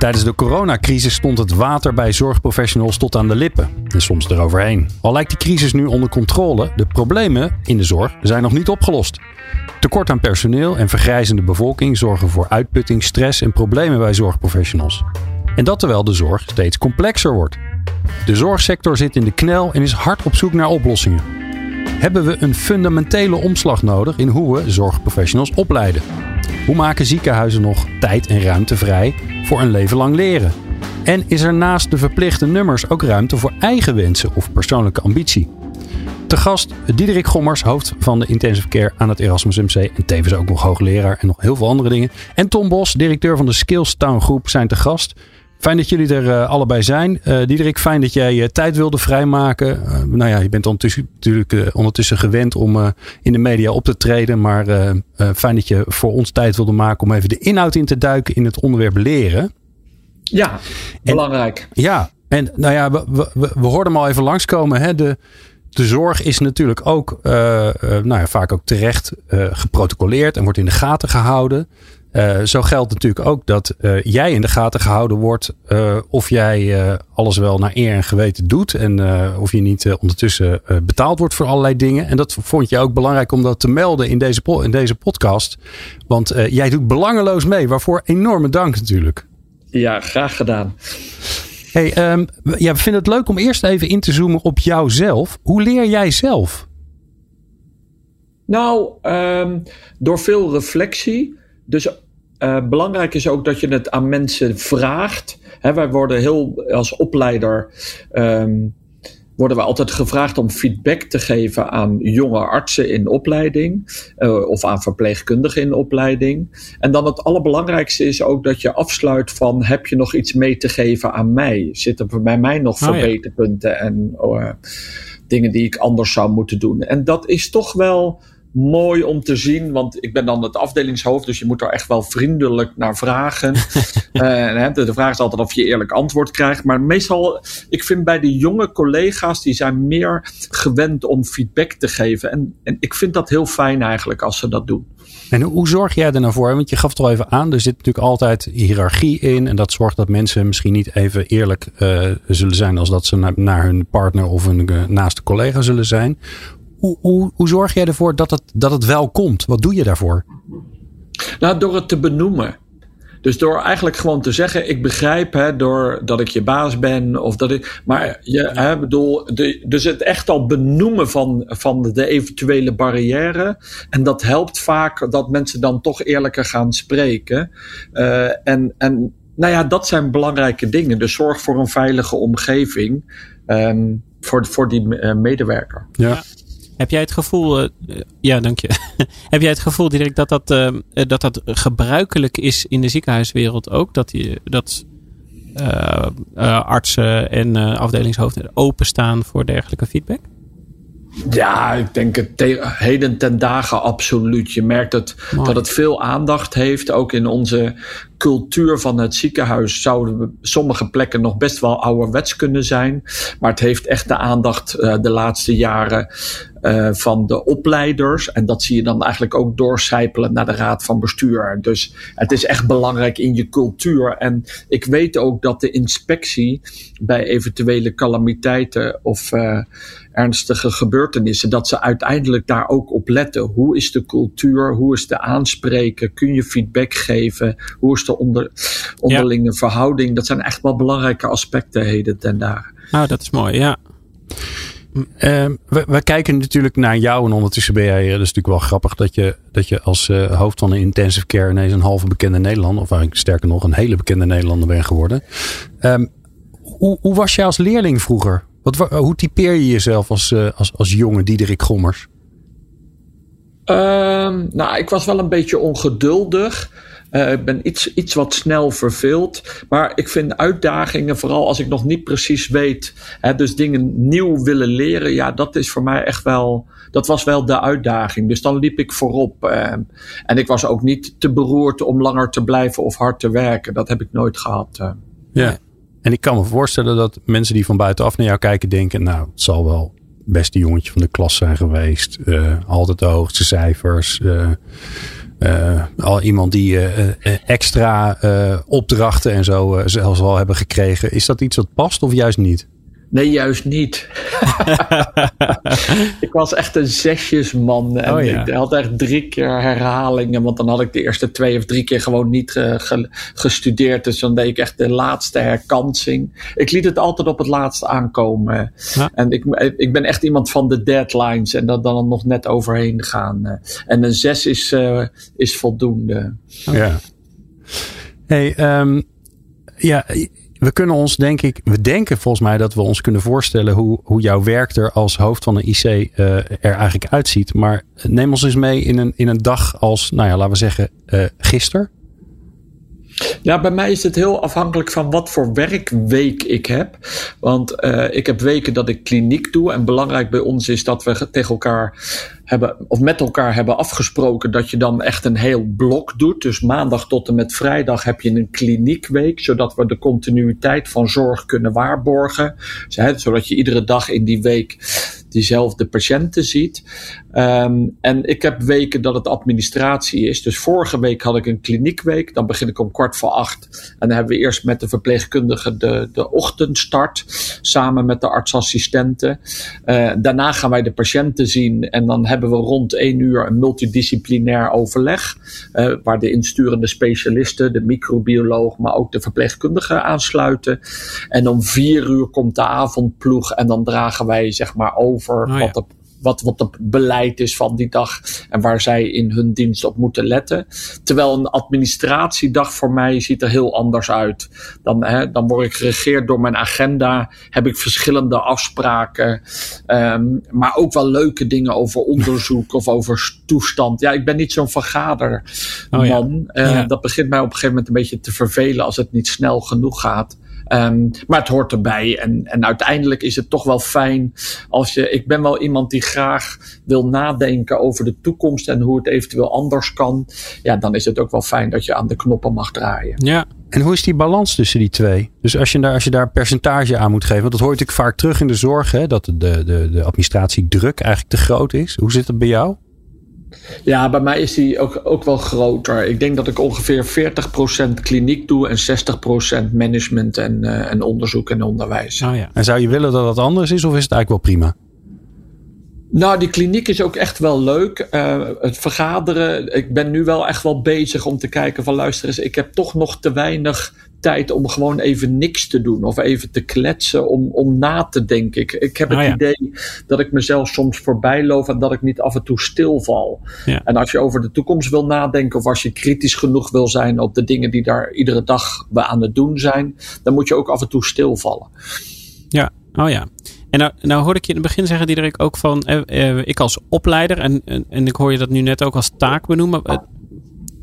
Tijdens de coronacrisis stond het water bij zorgprofessionals tot aan de lippen. En soms eroverheen. Al lijkt de crisis nu onder controle, de problemen in de zorg zijn nog niet opgelost. Tekort aan personeel en vergrijzende bevolking zorgen voor uitputting, stress en problemen bij zorgprofessionals. En dat terwijl de zorg steeds complexer wordt. De zorgsector zit in de knel en is hard op zoek naar oplossingen. Hebben we een fundamentele omslag nodig in hoe we zorgprofessionals opleiden? Hoe maken ziekenhuizen nog tijd en ruimte vrij voor een leven lang leren? En is er naast de verplichte nummers ook ruimte voor eigen wensen of persoonlijke ambitie? Te gast Diederik Gommers, hoofd van de intensive care aan het Erasmus MC en tevens ook nog hoogleraar en nog heel veel andere dingen. En Tom Bos, directeur van de Skills Town Groep, zijn te gast. Fijn dat jullie er uh, allebei zijn. Uh, Diederik, fijn dat jij je tijd wilde vrijmaken. Nou ja, je bent ondertussen, natuurlijk ondertussen gewend om in de media op te treden. Maar fijn dat je voor ons tijd wilde maken om even de inhoud in te duiken in het onderwerp leren. Ja, belangrijk. Ja, en nou ja, we, we, we hoorden hem al even langskomen. Hè? De, de zorg is natuurlijk ook nou ja, vaak ook terecht geprotocoleerd en wordt in de gaten gehouden. Uh, zo geldt natuurlijk ook dat uh, jij in de gaten gehouden wordt uh, of jij alles wel naar eer en geweten doet en of je niet ondertussen betaald wordt voor allerlei dingen. En dat vond je ook belangrijk om dat te melden in deze, in deze podcast. Want jij doet belangeloos mee, waarvoor enorme dank natuurlijk. Ja, graag gedaan. Hey, um, ja, we vinden het leuk om eerst even in te zoomen op jouzelf. Hoe leer jij zelf? Nou, um, door veel reflectie. Dus uh, belangrijk is ook dat je het aan mensen vraagt. Wij worden heel als opleider. Um, worden we altijd gevraagd om feedback te geven aan jonge artsen in opleiding uh, of aan verpleegkundigen in opleiding. En dan het allerbelangrijkste is ook dat je afsluit van heb je nog iets mee te geven aan mij? Zitten er bij mij nog oh, verbeterpunten ja. en uh, dingen die ik anders zou moeten doen? En dat is toch wel mooi om te zien, want ik ben dan het afdelingshoofd, dus je moet er echt wel vriendelijk naar vragen. uh, de vraag is altijd of je eerlijk antwoord krijgt, maar meestal, ik vind bij de jonge collega's, die zijn meer gewend om feedback te geven. En, en ik vind dat heel fijn eigenlijk als ze dat doen. En hoe zorg jij er nou voor? Want je gaf het al even aan, er zit natuurlijk altijd hiërarchie in. En dat zorgt dat mensen misschien niet even eerlijk uh, zullen zijn als dat ze naar, naar hun partner of hun uh, naaste collega zullen zijn. Hoe, hoe, hoe zorg jij ervoor dat het, dat het wel komt? Wat doe je daarvoor? Nou, door het te benoemen. Dus door eigenlijk gewoon te zeggen: ik begrijp hè, door dat ik je baas ben. Of dat ik, maar je, hè, bedoel, de, dus het echt al benoemen van, van de eventuele barrière. En dat helpt vaak dat mensen dan toch eerlijker gaan spreken. Uh, en, en nou ja, dat zijn belangrijke dingen. Dus zorg voor een veilige omgeving um, voor, voor die uh, medewerker. Ja. Heb jij het gevoel, uh, ja dank je. Heb jij het gevoel direct dat dat, uh, dat dat gebruikelijk is in de ziekenhuiswereld ook? Dat, die, dat artsen en afdelingshoofden openstaan voor dergelijke feedback? Ja, ik denk het te, heden ten dagen absoluut. Je merkt het, dat het veel aandacht heeft. Ook in onze cultuur van het ziekenhuis zouden sommige plekken nog best wel ouderwets kunnen zijn. Maar het heeft echt de aandacht uh, de laatste jaren uh, van de opleiders. En dat zie je dan eigenlijk ook doorcijpelen naar de raad van bestuur. Dus het is echt belangrijk in je cultuur. En ik weet ook dat de inspectie bij eventuele calamiteiten of uh, ernstige gebeurtenissen, dat ze uiteindelijk daar ook op letten. Hoe is de cultuur? Hoe is de aanspreken? Kun je feedback geven? Hoe is de onder, onderlinge verhouding? Dat zijn echt wel belangrijke aspecten heden ten dagen. Nou, dat is mooi, ja. Uh, we, kijken natuurlijk naar jou en ondertussen ben jij, dat is natuurlijk wel grappig dat je, dat je als uh, hoofd van een intensive care ineens een halve bekende Nederlander, of eigenlijk sterker nog een hele bekende Nederlander bent geworden. Um, hoe, hoe, was jij als leerling vroeger? Wat, hoe typeer je jezelf als, uh, als, als jonge Diederik Gommers? Um, nou, ik was wel een beetje ongeduldig. Uh, ik ben iets, iets wat snel verveeld. Maar ik vind uitdagingen, vooral als ik nog niet precies weet, hè, dus dingen nieuw willen leren, ja, dat is voor mij echt wel dat was wel de uitdaging. Dus dan liep ik voorop. Uh, en ik was ook niet te beroerd om langer te blijven of hard te werken. Dat heb ik nooit gehad. Uh. Ja. En ik kan me voorstellen dat mensen die van buitenaf naar jou kijken denken, nou, het zal wel beste jongetje van de klas zijn geweest. Altijd de hoogste cijfers. Uh, uh, al iemand die extra opdrachten en zo zelfs al hebben gekregen. Is dat iets wat past of juist niet? Nee, juist niet. ik was echt een zesjesman. En oh, ja. ik had echt drie keer herhalingen. Want dan had ik de eerste twee of drie keer gewoon niet gestudeerd. Dus dan deed ik echt de laatste herkansing. Ik liet het altijd op het laatste aankomen. En ik, ik ben echt iemand van de deadlines. En dat dan nog net overheen gaan. En een zes is, uh, is voldoende. Ja. Hey, um, ja, we kunnen ons, denk ik, we denken volgens mij dat we ons kunnen voorstellen hoe, hoe jouw werk er als hoofd van een IC uh, er eigenlijk uitziet. Maar neem ons eens mee in een, in een dag als, nou ja, laten we zeggen, uh, gisteren. Ja, bij mij is het heel afhankelijk van wat voor werkweek ik heb. Want uh, ik heb weken dat ik kliniek doe. En belangrijk bij ons is dat we tegen elkaar hebben, of met elkaar hebben afgesproken dat je dan echt een heel blok doet. Dus maandag tot en met vrijdag heb je een kliniekweek, zodat we de continuïteit van zorg kunnen waarborgen. Zodat je iedere dag in die week diezelfde patiënten ziet. Um, en ik heb weken dat het administratie is. Dus vorige week had ik een kliniekweek. Dan begin ik om kwart voor acht. En dan hebben we eerst met de verpleegkundige de, de ochtendstart. Samen met de artsassistenten. Uh, daarna gaan wij de patiënten zien. En dan hebben we rond één uur een multidisciplinair overleg. Uh, waar de insturende specialisten, de microbioloog, maar ook de verpleegkundige aansluiten. En om vier uur komt de avondploeg. En dan dragen wij zeg maar over over oh, wat, de, wat, wat het beleid is van die dag en waar zij in hun dienst op moeten letten. Terwijl een administratiedag voor mij ziet er heel anders uit. Dan, hè, dan word ik geregeerd door mijn agenda, heb ik verschillende afspraken, um, maar ook wel leuke dingen over onderzoek of over toestand. Ja, ik ben niet zo'n vergaderman. Oh, ja. uh, Dat begint mij op een gegeven moment een beetje te vervelen als het niet snel genoeg gaat. Um, maar het hoort erbij. En, en uiteindelijk is het toch wel fijn als je. Ik ben wel iemand die graag wil nadenken over de toekomst en hoe het eventueel anders kan. Ja, dan is het ook wel fijn dat je aan de knoppen mag draaien. Ja. En hoe is die balans tussen die twee? Dus als je daar, als je daar percentage aan moet geven, want dat hoor ik vaak terug in de zorg, hè, dat de, de, de administratiedruk eigenlijk te groot is. Hoe zit het bij jou? Ja, bij mij is die ook, ook wel groter. Ik denk dat ik ongeveer 40% kliniek doe en 60% management en, uh, en onderzoek en onderwijs. Oh ja. En zou je willen dat dat anders is of is het eigenlijk wel prima? Nou, die kliniek is ook echt wel leuk. Uh, het vergaderen. Ik ben nu wel echt wel bezig om te kijken van luister eens, ik heb toch nog te weinig tijd om gewoon even niks te doen of even te kletsen om, om na te denken. Ik, ik heb het oh idee dat ik mezelf soms voorbij loop en dat ik niet af en toe stilval. Ja. En als je over de toekomst wil nadenken of als je kritisch genoeg wil zijn op de dingen die daar iedere dag we aan het doen zijn, dan moet je ook af en toe stilvallen. Ja, oh ja. En nou, nou hoorde ik je in het begin zeggen, Diederik, ook van eh, eh, ik als opleider, en, en, en, ik hoor je dat nu net ook als taak benoemen.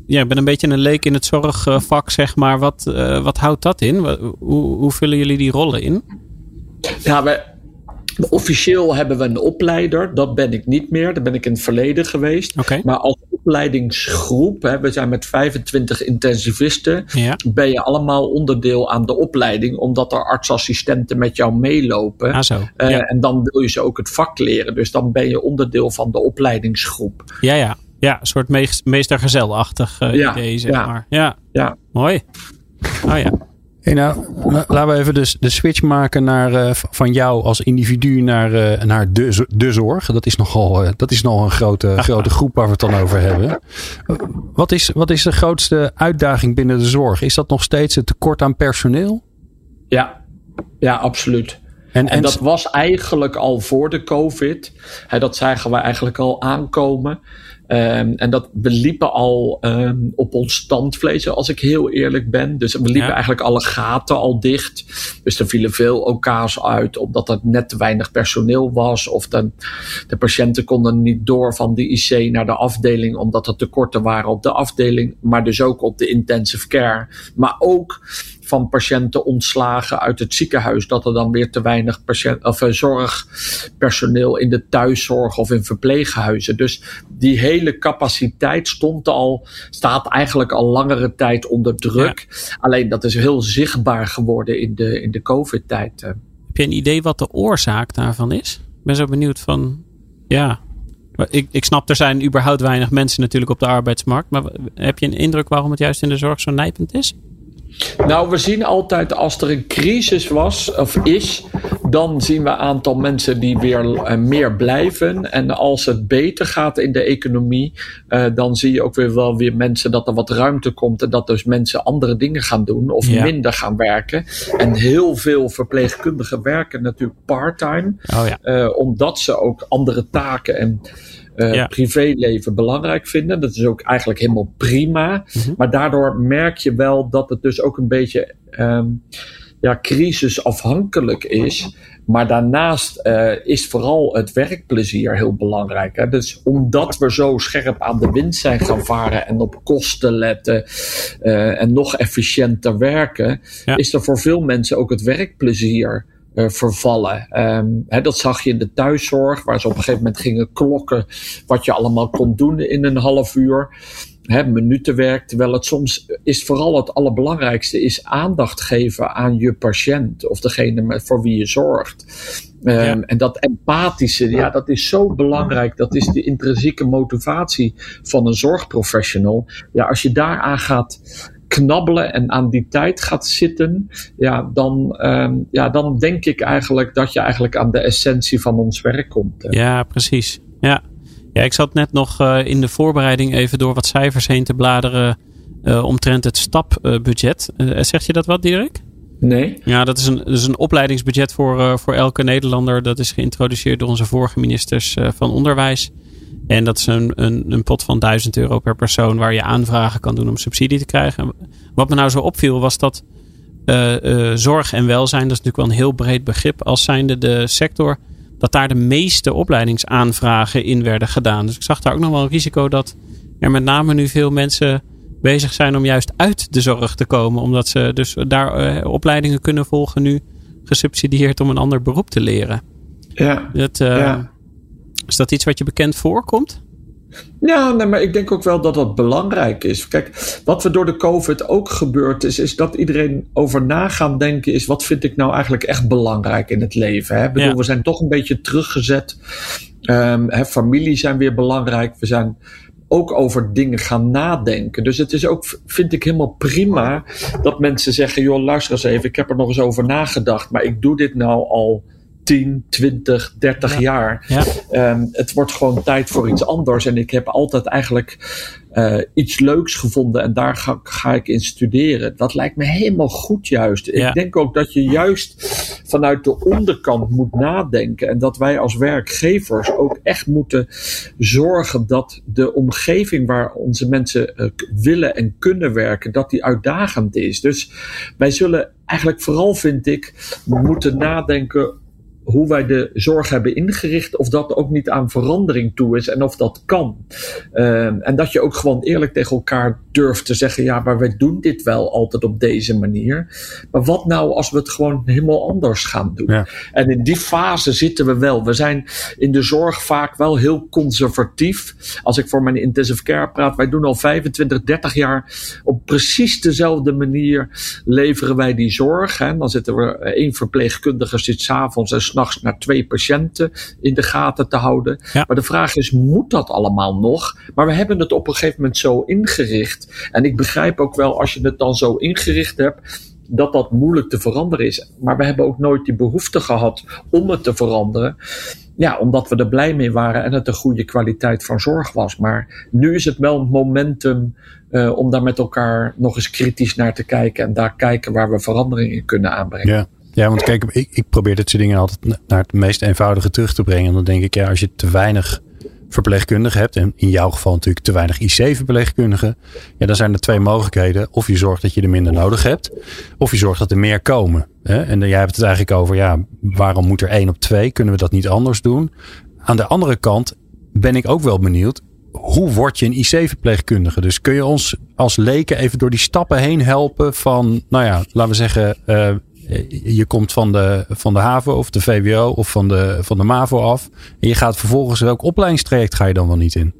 Eh, ja, ik ben een beetje een leek in het zorgvak, zeg maar. Wat, uh, wat houdt dat in? Hoe, hoe vullen jullie die rollen in? Ja, wij, officieel hebben we een opleider. Dat ben ik niet meer. Dat ben ik in het verleden geweest. Okay. Maar als opleidingsgroep, hè, we zijn met 25 intensivisten, ja. ben je allemaal onderdeel aan de opleiding, omdat er artsassistenten met jou meelopen. Ah, zo. Uh, ja. En dan wil je ze ook het vak leren. Dus dan ben je onderdeel van de opleidingsgroep. Ja, ja. Ja, een soort meest, meestergezelachtig uh, ja, idee, zeg ja, maar. Ja. ja. Mooi. Oh ja. Hey, nou, laten we even de, de switch maken naar, uh, van jou als individu naar, uh, naar de, de zorg. Dat is nogal, uh, dat is nogal een grote, grote groep waar we het dan over hebben. Wat is, wat is de grootste uitdaging binnen de zorg? Is dat nog steeds het tekort aan personeel? Ja, ja absoluut. En, en, en dat was eigenlijk al voor de COVID. Hè, dat zagen we eigenlijk al aankomen. Um, en dat we liepen al um, op ons standvlees, als ik heel eerlijk ben. Dus we liepen ja. eigenlijk alle gaten al dicht. Dus er vielen veel OK's uit, omdat er net te weinig personeel was. Of de, de patiënten konden niet door van de IC naar de afdeling, omdat er tekorten waren op de afdeling. Maar dus ook op de intensive care. Maar ook van patiënten ontslagen uit het ziekenhuis, dat er dan weer te weinig patiënt, of, uh, zorgpersoneel in de thuiszorg of in verpleeghuizen. Dus die hele capaciteit stond al, staat eigenlijk al langere tijd onder druk. Alleen dat is heel zichtbaar geworden in de, in de COVID-tijd. Heb je een idee wat de oorzaak daarvan is? Ik ben zo benieuwd van, ja, ik, ik snap, er zijn überhaupt weinig mensen natuurlijk op de arbeidsmarkt. Maar heb je een indruk waarom het juist in de zorg zo nijpend is? Nou, we zien altijd als er een crisis was of is, dan zien we een aantal mensen die weer uh, meer blijven. En als het beter gaat in de economie, uh, dan zie je ook weer wel weer mensen dat er wat ruimte komt en dat dus mensen andere dingen gaan doen of ja. minder gaan werken. En heel veel verpleegkundigen werken natuurlijk parttime, oh ja. uh, omdat ze ook andere taken en uh, ja. privéleven belangrijk vinden. Dat is ook eigenlijk helemaal prima. Mm -hmm. Maar daardoor merk je wel dat het dus ook een beetje um, ja, crisisafhankelijk is. Maar daarnaast uh, is vooral het werkplezier heel belangrijk. Hè? Dus omdat we zo scherp aan de wind zijn gaan varen en op kosten letten uh, en nog efficiënter werken, ja. is er voor veel mensen ook het werkplezier uh, vervallen. Um, hè, dat zag je in de thuiszorg, waar ze op een gegeven moment gingen klokken wat je allemaal kon doen in een half uur. Hè, minutenwerk, terwijl het soms is vooral het allerbelangrijkste is aandacht geven aan je patiënt of degene met, voor wie je zorgt. Um, ja. En dat empathische, ja, dat is zo belangrijk. Dat is de intrinsieke motivatie van een zorgprofessional. Ja, als je daaraan gaat knabbelen en aan die tijd gaat zitten, ja, dan, um, ja, dan denk ik eigenlijk dat je eigenlijk aan de essentie van ons werk komt. Hè. Ja, precies. Ja. ja, ik zat net nog uh, in de voorbereiding even door wat cijfers heen te bladeren uh, omtrent het stapbudget. Uh, zegt je dat wat, Dirk? Nee. Ja, dat is een, dat is een opleidingsbudget voor, voor elke Nederlander. Dat is geïntroduceerd door onze vorige ministers van Onderwijs. En dat is een, een, een, pot van 1000 euro per persoon waar je aanvragen kan doen om subsidie te krijgen. Wat me nou zo opviel was dat uh, uh, zorg en welzijn, dat is natuurlijk wel een heel breed begrip, als zijnde de sector, dat daar de meeste opleidingsaanvragen in werden gedaan. Dus ik zag daar ook nog wel een risico dat er met name nu veel mensen bezig zijn om juist uit de zorg te komen. Omdat ze dus daar uh, opleidingen kunnen volgen nu gesubsidieerd om een ander beroep te leren. Ja. Dat, ja. Is dat iets wat je bekend voorkomt? Ja, nee, maar ik denk ook wel dat dat belangrijk is. Kijk, wat er door de COVID ook gebeurd is, is dat iedereen over na gaan denken is, wat vind ik nou eigenlijk echt belangrijk in het leven? Hè? Ik bedoel, ja. we zijn toch een beetje teruggezet. Um, hè, familie zijn weer belangrijk. We zijn ook over dingen gaan nadenken. Dus het is ook, vind ik helemaal prima dat mensen zeggen, joh, luister eens even, ik heb er nog eens over nagedacht, maar ik doe dit nou al 10, 20, 30 ja. jaar. Ja. Um, het wordt gewoon tijd voor iets anders. En ik heb altijd eigenlijk uh, iets leuks gevonden en daar ga, ga, ik in studeren. Dat lijkt me helemaal goed juist. Ja. Ik denk ook dat je juist vanuit de onderkant moet nadenken. En dat wij als werkgevers ook echt moeten zorgen dat de omgeving waar onze mensen uh, willen en kunnen werken, dat die uitdagend is. Dus wij zullen eigenlijk vooral, vind ik, moeten nadenken hoe wij de zorg hebben ingericht, of dat ook niet aan verandering toe is en of dat kan. Um, en dat je ook gewoon eerlijk tegen elkaar durft te zeggen: ja, maar wij doen dit wel altijd op deze manier. Maar wat nou als we het gewoon helemaal anders gaan doen? Ja. En in die fase zitten we wel. We zijn in de zorg vaak wel heel conservatief. Als ik voor mijn intensive care praat, wij doen al 25, 30 jaar op precies dezelfde manier leveren wij die zorg. Hè. Dan zitten we één verpleegkundige zit s'avonds en s'nachts naar twee patiënten in de gaten te houden. Ja. Maar de vraag is, moet dat allemaal nog? Maar we hebben het op een gegeven moment zo ingericht. En ik begrijp ook wel, als je het dan zo ingericht hebt, dat dat moeilijk te veranderen is. Maar we hebben ook nooit die behoefte gehad om het te veranderen. Ja, omdat we er blij mee waren en het een goede kwaliteit van zorg was. Maar nu is het wel momentum uh, om daar met elkaar nog eens kritisch naar te kijken. En daar kijken waar we verandering in kunnen aanbrengen. Ja. Ja, want kijk, ik, ik probeer dit soort dingen altijd naar het meest eenvoudige terug te brengen. En dan denk ik, ja, als je te weinig verpleegkundigen hebt, en in jouw geval natuurlijk te weinig IC-verpleegkundigen, ja, dan zijn er twee mogelijkheden. Of je zorgt dat je er minder nodig hebt, of je zorgt dat er meer komen. Hè? En jij hebt het eigenlijk over, ja, waarom moet er één op twee? Kunnen we dat niet anders doen? Aan de andere kant ben ik ook wel benieuwd, hoe word je een IC-verpleegkundige? Dus kun je ons als leken even door die stappen heen helpen van, nou ja, laten we zeggen, uh, je komt van de, van de HAVO of de VWO of van de, van de MAVO af. En je gaat vervolgens welk opleidingstraject ga je dan wel niet in?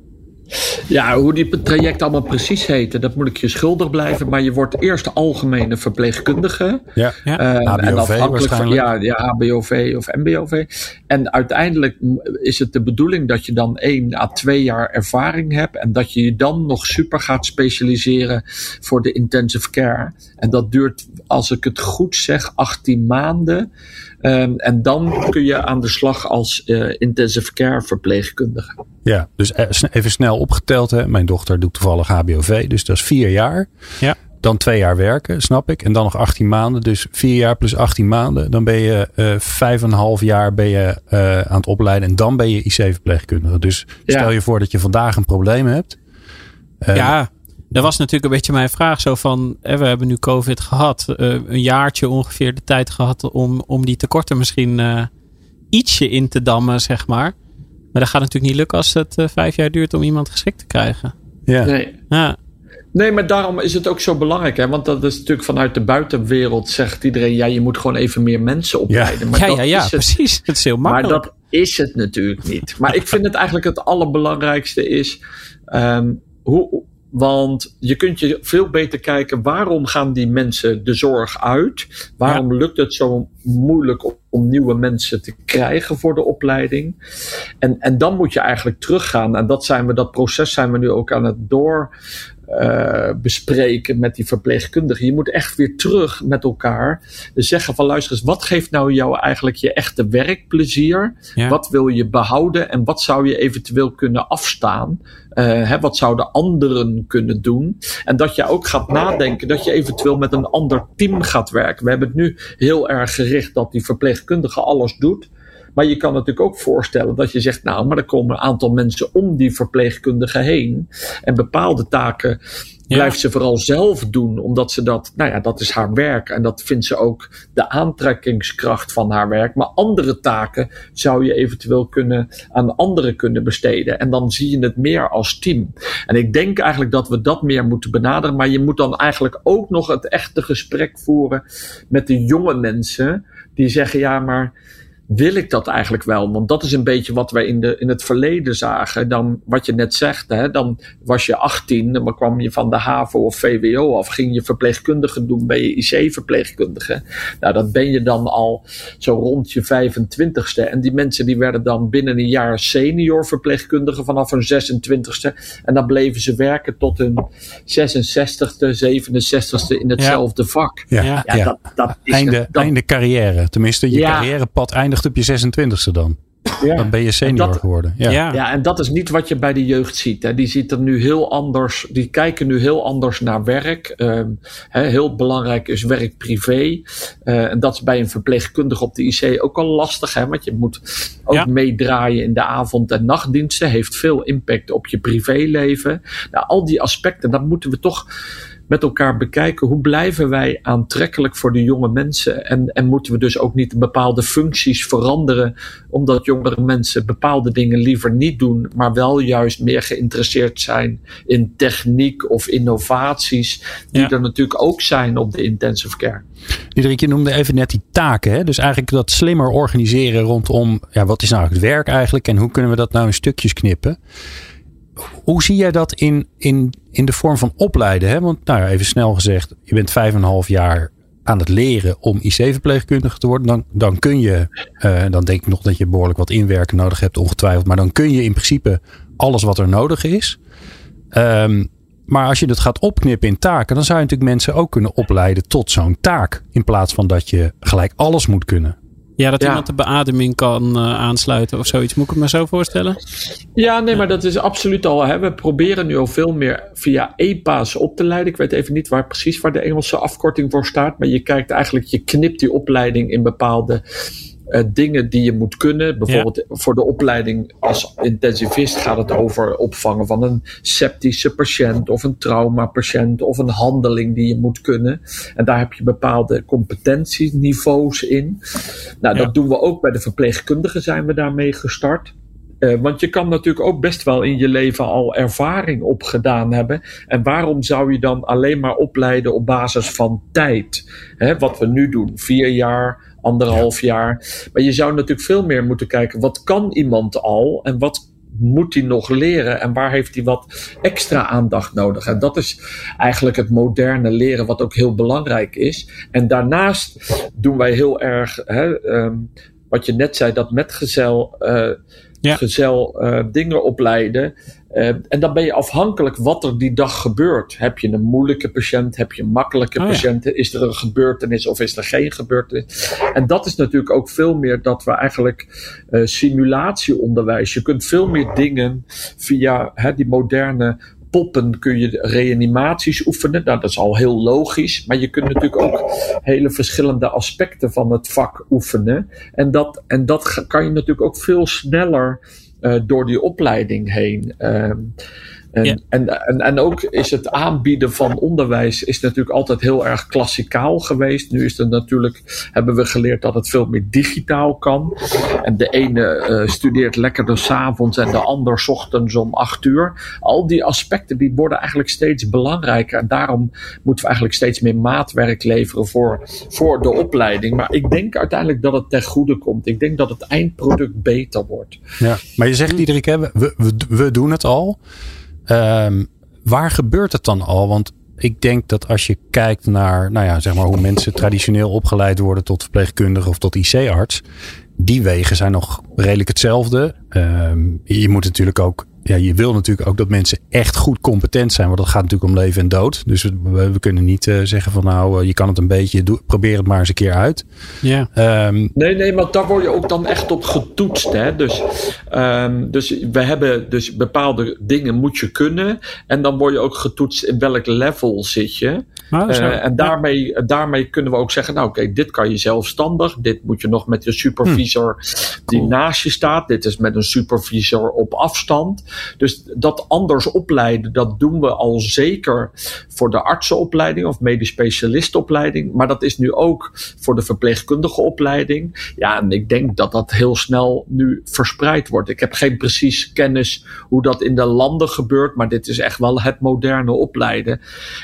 Ja, hoe die traject allemaal precies heten, dat moet ik je schuldig blijven. Maar je wordt eerst algemene verpleegkundige. Ja, ja. Uh, en afhankelijk van ja, ja, HBOV of MBOV. En uiteindelijk is het de bedoeling dat je dan één à twee jaar ervaring hebt. En dat je je dan nog super gaat specialiseren voor de intensive care. En dat duurt, als ik het goed zeg, 18 maanden. Um, en dan kun je aan de slag als uh, intensive care verpleegkundige. Ja, dus e-, even snel opgeteld. Hè. Mijn dochter doet toevallig HBOV, dus dat is vier jaar. Ja. Dan twee jaar werken, snap ik. En dan nog 18 maanden. Dus vier jaar plus 18 maanden. Dan ben je uh, vijf en een half jaar ben je, uh, aan het opleiden. En dan ben je IC-verpleegkundige. Dus stel je voor dat je vandaag een probleem hebt. Uh, ja, dat was natuurlijk een beetje mijn vraag. Zo van, we hebben nu COVID gehad. een jaartje ongeveer de tijd gehad om, om die tekorten misschien ietsje in te dammen, zeg maar. Maar dat gaat natuurlijk niet lukken als het uh, vijf jaar duurt om iemand geschikt te krijgen. Ja. Nee. Ja. Nee, maar daarom is het ook zo belangrijk. Hè? Want dat is natuurlijk vanuit de buitenwereld zegt iedereen... ja, je moet gewoon even meer mensen opleiden. Ja, maar ja, dat ja, ja is precies. Het is heel makkelijk. Maar dat is het natuurlijk niet. Maar ik vind het eigenlijk het allerbelangrijkste is... Um, hoe, want je kunt je veel beter kijken waarom gaan die mensen de zorg uit? Waarom ja. lukt het zo moeilijk om nieuwe mensen te krijgen voor de opleiding? En, en dan moet je eigenlijk teruggaan. En dat, zijn we, dat proces zijn we nu ook aan het door uh, bespreken met die verpleegkundigen. Je moet echt weer terug met elkaar zeggen van luister eens, wat geeft nou jou eigenlijk je echte werkplezier? Ja. Wat wil je behouden en wat zou je eventueel kunnen afstaan? Uh, hè, wat zouden anderen kunnen doen? En dat je ook gaat nadenken dat je eventueel met een ander team gaat werken. We hebben het nu heel erg gericht dat die verpleegkundige alles doet. Maar je kan natuurlijk ook voorstellen dat je zegt, nou, maar er komen een aantal mensen om die verpleegkundige heen. En bepaalde taken ja. blijft ze vooral zelf doen, omdat ze dat, nou ja, dat is haar werk. En dat vindt ze ook de aantrekkingskracht van haar werk. Maar andere taken zou je eventueel kunnen aan anderen kunnen besteden. En dan zie je het meer als team. En ik denk eigenlijk dat we dat meer moeten benaderen. Maar je moet dan eigenlijk ook nog het echte gesprek voeren met de jonge mensen die zeggen, ja, maar wil ik dat eigenlijk wel? Want dat is een beetje wat wij in, de, in het verleden zagen. Dan, wat je net zegt, hè, dan was je 18, dan kwam je van de HAVO of VWO af, ging je verpleegkundige doen, ben je IC-verpleegkundige. Nou, dat ben je dan al zo rond je 25ste. En die mensen die werden dan binnen een jaar senior verpleegkundige vanaf hun 26ste. En dan bleven ze werken tot hun 66ste, 67ste in hetzelfde ja. vak. Ja, ja, ja. Dat, dat is einde, het, dat, einde carrière. Tenminste, je carrièrepad eindigt op je 26e dan. Ja. Dan ben je senior dat, geworden. Ja. Ja. ja, en dat is niet wat je bij de jeugd ziet. Hè. Die ziet er nu heel anders, die kijken nu heel anders naar werk. Um, hè, heel belangrijk is werk privé. Uh, en dat is bij een verpleegkundige op de IC ook al lastig. Hè, want je moet ook ja. meedraaien in de avond- en nachtdiensten. Heeft veel impact op je privéleven. Nou, al die aspecten, dat moeten we toch met elkaar bekijken hoe blijven wij aantrekkelijk voor de jonge mensen en, en moeten we dus ook niet bepaalde functies veranderen omdat jongere mensen bepaalde dingen liever niet doen, maar wel juist meer geïnteresseerd zijn in techniek of innovaties die ja. er natuurlijk ook zijn op de intensive care. Diederik, je noemde even net die taken. Hè? Dus eigenlijk dat slimmer organiseren rondom ja, wat is nou het werk eigenlijk en hoe kunnen we dat nou in stukjes knippen hoe zie jij dat in, in, in de vorm van opleiden? Hè? Want nou ja, even snel gezegd, je bent vijf en een half jaar aan het leren om IC-verpleegkundige te worden. Dan, dan kun je, uh, dan denk ik nog dat je behoorlijk wat inwerken nodig hebt, ongetwijfeld. Maar dan kun je in principe alles wat er nodig is. Um, maar als je het gaat opknippen in taken, dan zou je natuurlijk mensen ook kunnen opleiden tot zo'n taak. In plaats van dat je gelijk alles moet kunnen. Ja, dat ja. iemand de beademing kan uh, aansluiten of zoiets. Moet ik me zo voorstellen? Ja, nee, maar dat is absoluut al. Hè. We proberen nu al veel meer via EPA's op te leiden. Ik weet even niet waar precies waar de Engelse afkorting voor staat. Maar je kijkt eigenlijk, je knipt die opleiding in bepaalde uh, dingen die je moet kunnen. Bijvoorbeeld ja. voor de opleiding als intensivist gaat het over opvangen van een septische patiënt of een traumapatiënt of een handeling die je moet kunnen. En daar heb je bepaalde competentieniveaus in. Nou, ja. dat doen we ook bij de verpleegkundigen zijn we daarmee gestart. Uh, want je kan natuurlijk ook best wel in je leven al ervaring opgedaan hebben. En waarom zou je dan alleen maar opleiden op basis van tijd? Hè, wat we nu doen, vier jaar, anderhalf jaar. Maar je zou natuurlijk veel meer moeten kijken, wat kan iemand al en wat moet hij nog leren en waar heeft hij wat extra aandacht nodig? En dat is eigenlijk het moderne leren, wat ook heel belangrijk is. En daarnaast doen wij heel erg, hè, um, wat je net zei, dat metgezel, uh, ja. gezel uh, dingen opleiden. Uh, en dan ben je afhankelijk wat er die dag gebeurt. Heb je een moeilijke patiënt? Heb je een makkelijke oh, patiënt? Ja. Is er een gebeurtenis of is er geen gebeurtenis? En dat is natuurlijk ook veel meer dat we eigenlijk uh, simulatieonderwijs. Je kunt veel meer dingen via hè, die moderne poppen kun je reanimaties oefenen. Nou, dat is al heel logisch. Maar je kunt natuurlijk ook hele verschillende aspecten van het vak oefenen. En dat, en dat kan je natuurlijk ook veel sneller uh, door die opleiding heen. Uh, en, en, en, en ook is het aanbieden van onderwijs is natuurlijk altijd heel erg klassikaal geweest. Nu is het natuurlijk, hebben we geleerd dat het veel meer digitaal kan. En de ene uh, studeert lekkerder s'avonds en de ander s ochtends om acht uur. Al die aspecten die worden eigenlijk steeds belangrijker. En daarom moeten we eigenlijk steeds meer maatwerk leveren voor, voor de opleiding. Maar ik denk uiteindelijk dat het ten goede komt. Ik denk dat het eindproduct beter wordt. Ja, maar je zegt iedere keer, we, we, we doen het al. Um, waar gebeurt het dan al? Want ik denk dat als je kijkt naar nou ja, zeg maar hoe mensen traditioneel opgeleid worden tot verpleegkundige of tot IC-arts, die wegen zijn nog redelijk hetzelfde. Um, je moet natuurlijk ook ja, je wil natuurlijk ook dat mensen echt goed competent zijn. Want dat gaat natuurlijk om leven en dood. Dus we, we kunnen niet uh, zeggen van nou, uh, je kan het een beetje, doe, probeer het maar eens een keer uit. Ja. Um, nee, nee, maar daar word je ook dan echt op getoetst. Hè? Dus, um, dus we hebben dus bepaalde dingen moet je kunnen. En dan word je ook getoetst in welk level zit je. Nou, uh, en daarmee, ja. daarmee kunnen we ook zeggen, nou oké, okay, dit kan je zelfstandig. Dit moet je nog met je supervisor hm. die cool. naast je staat. Dit is met een supervisor op afstand. Dus dat anders opleiden, dat doen we al zeker voor de artsenopleiding of medisch specialistenopleiding. Maar dat is nu ook voor de verpleegkundige opleiding. Ja, en ik denk dat dat heel snel nu verspreid wordt. Ik heb geen precies kennis hoe dat in de landen gebeurt, maar dit is echt wel het moderne opleiden.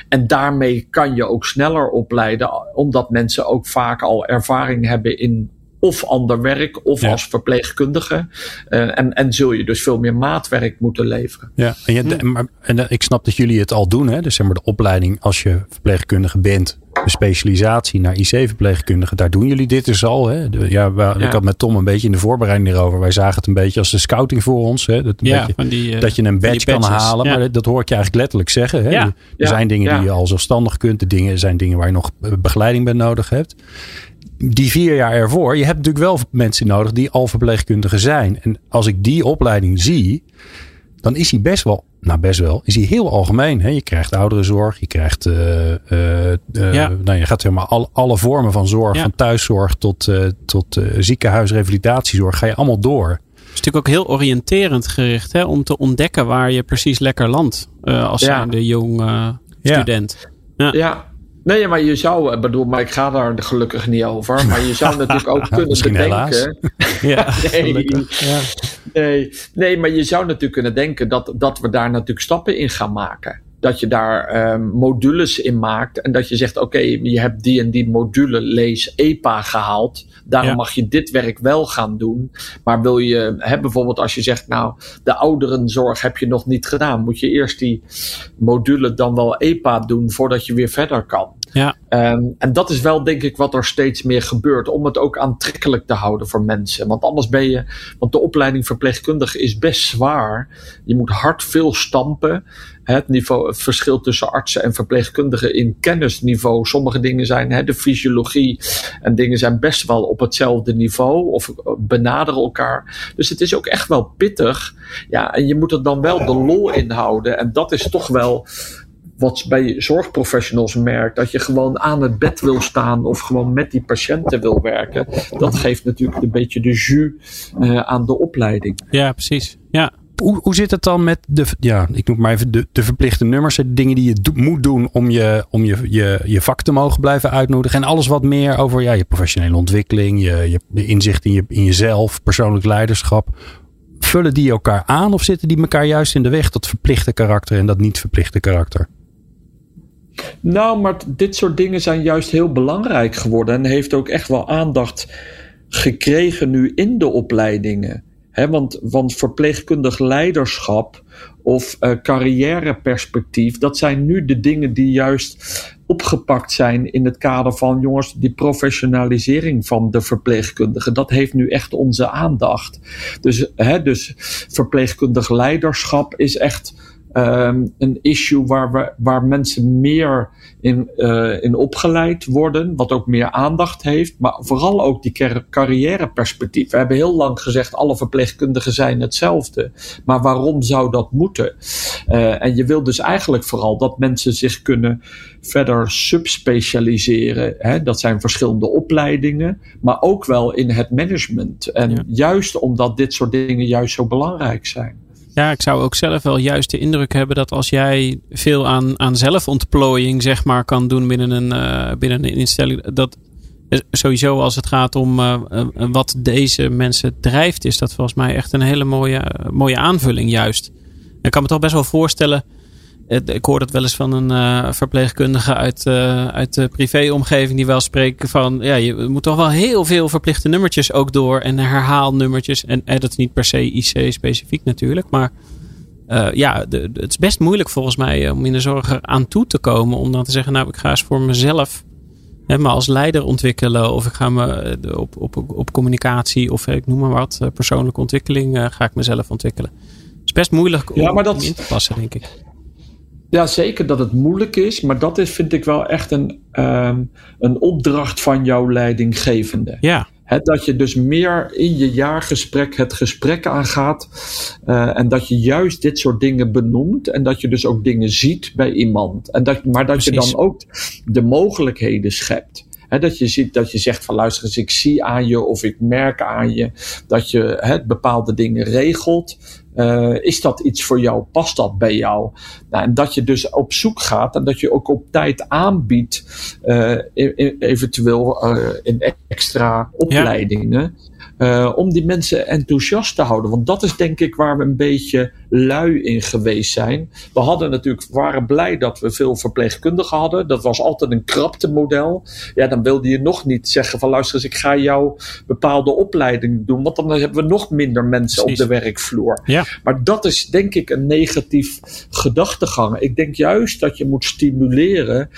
En daarmee kan je ook sneller opleiden, omdat mensen ook vaak al ervaring hebben in of ander werk of ja. als verpleegkundige. Uh, en, en zul je dus veel meer maatwerk moeten leveren. Ja, en, je, hm. maar, en ik snap dat jullie het al doen. Hè? Dus zeg maar de opleiding als je verpleegkundige bent. De specialisatie naar IC-verpleegkundige, daar doen jullie dit dus al. Hè? De, ja, we, ja, ik had met Tom een beetje in de voorbereiding erover. Wij zagen het een beetje als de scouting voor ons. Hè? Dat, ja, beetje, die, uh, dat je een badge kan halen. Maar dat hoor ik je eigenlijk letterlijk zeggen. Hè? Er zijn dingen die je al zelfstandig kunt. De dingen zijn dingen waar je nog begeleiding bij nodig hebt die vier jaar ervoor, je hebt natuurlijk wel mensen nodig die al verpleegkundigen zijn. En als ik die opleiding zie, dan is hij best wel, nou best wel, is hij heel algemeen. Hè? Je krijgt ouderenzorg, je krijgt, uh, uh, uh, ja. nou je gaat zeg maar alle, alle vormen van zorg, ja. van thuiszorg tot, tot ziekenhuis, revalidatiezorg, ga je allemaal door. Het is natuurlijk ook heel oriënterend gericht hè, om te ontdekken waar je precies lekker landt als ja. zijnde jong student. Ja. Nee, maar je zou, bedoel, maar ik ga daar gelukkig niet over. Maar je zou natuurlijk ook kunnen bedenken. ja, nee, ja. nee, nee, maar je zou natuurlijk kunnen denken dat, dat we daar natuurlijk stappen in gaan maken dat je daar um, modules in maakt. En dat je zegt: Oké, okay, je hebt die en die module, lees EPA gehaald. Daarom ja. mag je dit werk wel gaan doen. Maar wil je, hè, bijvoorbeeld als je zegt: Nou, de ouderenzorg heb je nog niet gedaan. Moet je eerst die module dan wel EPA doen voordat je weer verder kan. Ja. Um, en dat is wel, denk ik, wat er steeds meer gebeurt. Om het ook aantrekkelijk te houden voor mensen. Want anders ben je. Want de opleiding verpleegkundige is best zwaar. Je moet hard veel stampen het, niveau, verschil tussen artsen en verpleegkundigen in kennisniveau. Sommige dingen zijn hè, de fysiologie en dingen zijn best wel op hetzelfde niveau of benaderen elkaar. Dus het is ook echt wel pittig. Ja, en je moet er dan wel de lol in houden. En dat is toch wel wat bij zorgprofessionals merkt, dat je gewoon aan het bed wil staan of gewoon met die patiënten wil werken. Dat geeft natuurlijk een beetje de jus uh, aan de opleiding. Ja, precies. Ja. Hoe, hoe zit het dan met de, ja, ik noem maar even de, de verplichte nummers, de dingen die je moet doen om, je, om je, je, je vak te mogen blijven uitnodigen en alles wat meer over ja, je professionele ontwikkeling, je, je inzicht in, je, in jezelf, persoonlijk leiderschap. vullen die elkaar aan of zitten die elkaar juist in de weg, dat verplichte karakter en dat niet verplichte karakter? Nou, maar dit soort dingen zijn juist heel belangrijk geworden en heeft ook echt wel aandacht gekregen nu in de opleidingen. Want, want verpleegkundig leiderschap of uh, carrièreperspectief, dat zijn nu de dingen die juist opgepakt zijn in het kader van, jongens, die professionalisering van de verpleegkundige. Dat heeft nu echt onze aandacht. Dus, dus verpleegkundig leiderschap is echt um, een issue waar, we, waar mensen meer in, uh, in opgeleid worden, wat ook meer aandacht heeft, maar vooral ook die carrièreperspectief. We hebben heel lang gezegd, alle verpleegkundigen zijn hetzelfde. Maar waarom zou dat moeten? Uh, en je wil dus eigenlijk vooral dat mensen zich kunnen verder subspecialiseren. Hè? Dat zijn verschillende opleidingen, maar ook wel in het management. En ja. juist omdat dit soort dingen juist zo belangrijk zijn. Ja, ik zou ook zelf wel juist de indruk hebben dat als jij veel aan, aan zelfontplooiing zeg maar kan doen binnen een, uh, binnen een instelling, dat sowieso als het gaat om uh, wat deze mensen drijft, is dat volgens mij echt een hele mooie, mooie aanvulling juist. Ik kan me toch best wel voorstellen ik hoor dat wel eens van een uh, verpleegkundige uit, uh, uit de privéomgeving die wel spreken van ja, je moet toch wel heel veel verplichte nummertjes ook door en herhaalnummertjes. En eh, dat is niet per se IC specifiek natuurlijk, maar uh, ja, de, de, het is best moeilijk volgens mij om in de zorg aan toe te komen. Om dan te zeggen, nou ik ga eens voor mezelf hè, me als leider ontwikkelen. Of ik ga me op, op, op communicatie of ik noem maar wat, persoonlijke ontwikkeling ga ik mezelf ontwikkelen. Het is best moeilijk om, ja, maar dat... om in te passen denk ik. Ja, zeker dat het moeilijk is, maar dat is, vind ik wel echt een, um, een opdracht van jouw leidinggevende. Ja. He, dat je dus meer in je jaargesprek het gesprek aangaat. Uh, en dat je juist dit soort dingen benoemt. En dat je dus ook dingen ziet bij iemand. En dat, maar dat Precies. je dan ook de mogelijkheden schept. He, dat je ziet dat je zegt van luister eens, ik zie aan je of ik merk aan je dat je he, bepaalde dingen regelt. Uh, is dat iets voor jou? Past dat bij jou? Nou, en dat je dus op zoek gaat en dat je ook op tijd aanbiedt, uh, eventueel uh, in extra opleidingen. Ja. Uh, om die mensen enthousiast te houden. Want dat is denk ik waar we een beetje lui in geweest zijn. We hadden natuurlijk, waren blij dat we veel verpleegkundigen hadden. Dat was altijd een krapte model. Ja, dan wilde je nog niet zeggen van luister eens, ik ga jou bepaalde opleidingen doen. Want dan hebben we nog minder mensen Precies. op de werkvloer. Ja. Maar dat is denk ik een negatief gedachtegang. Ik denk juist dat je moet stimuleren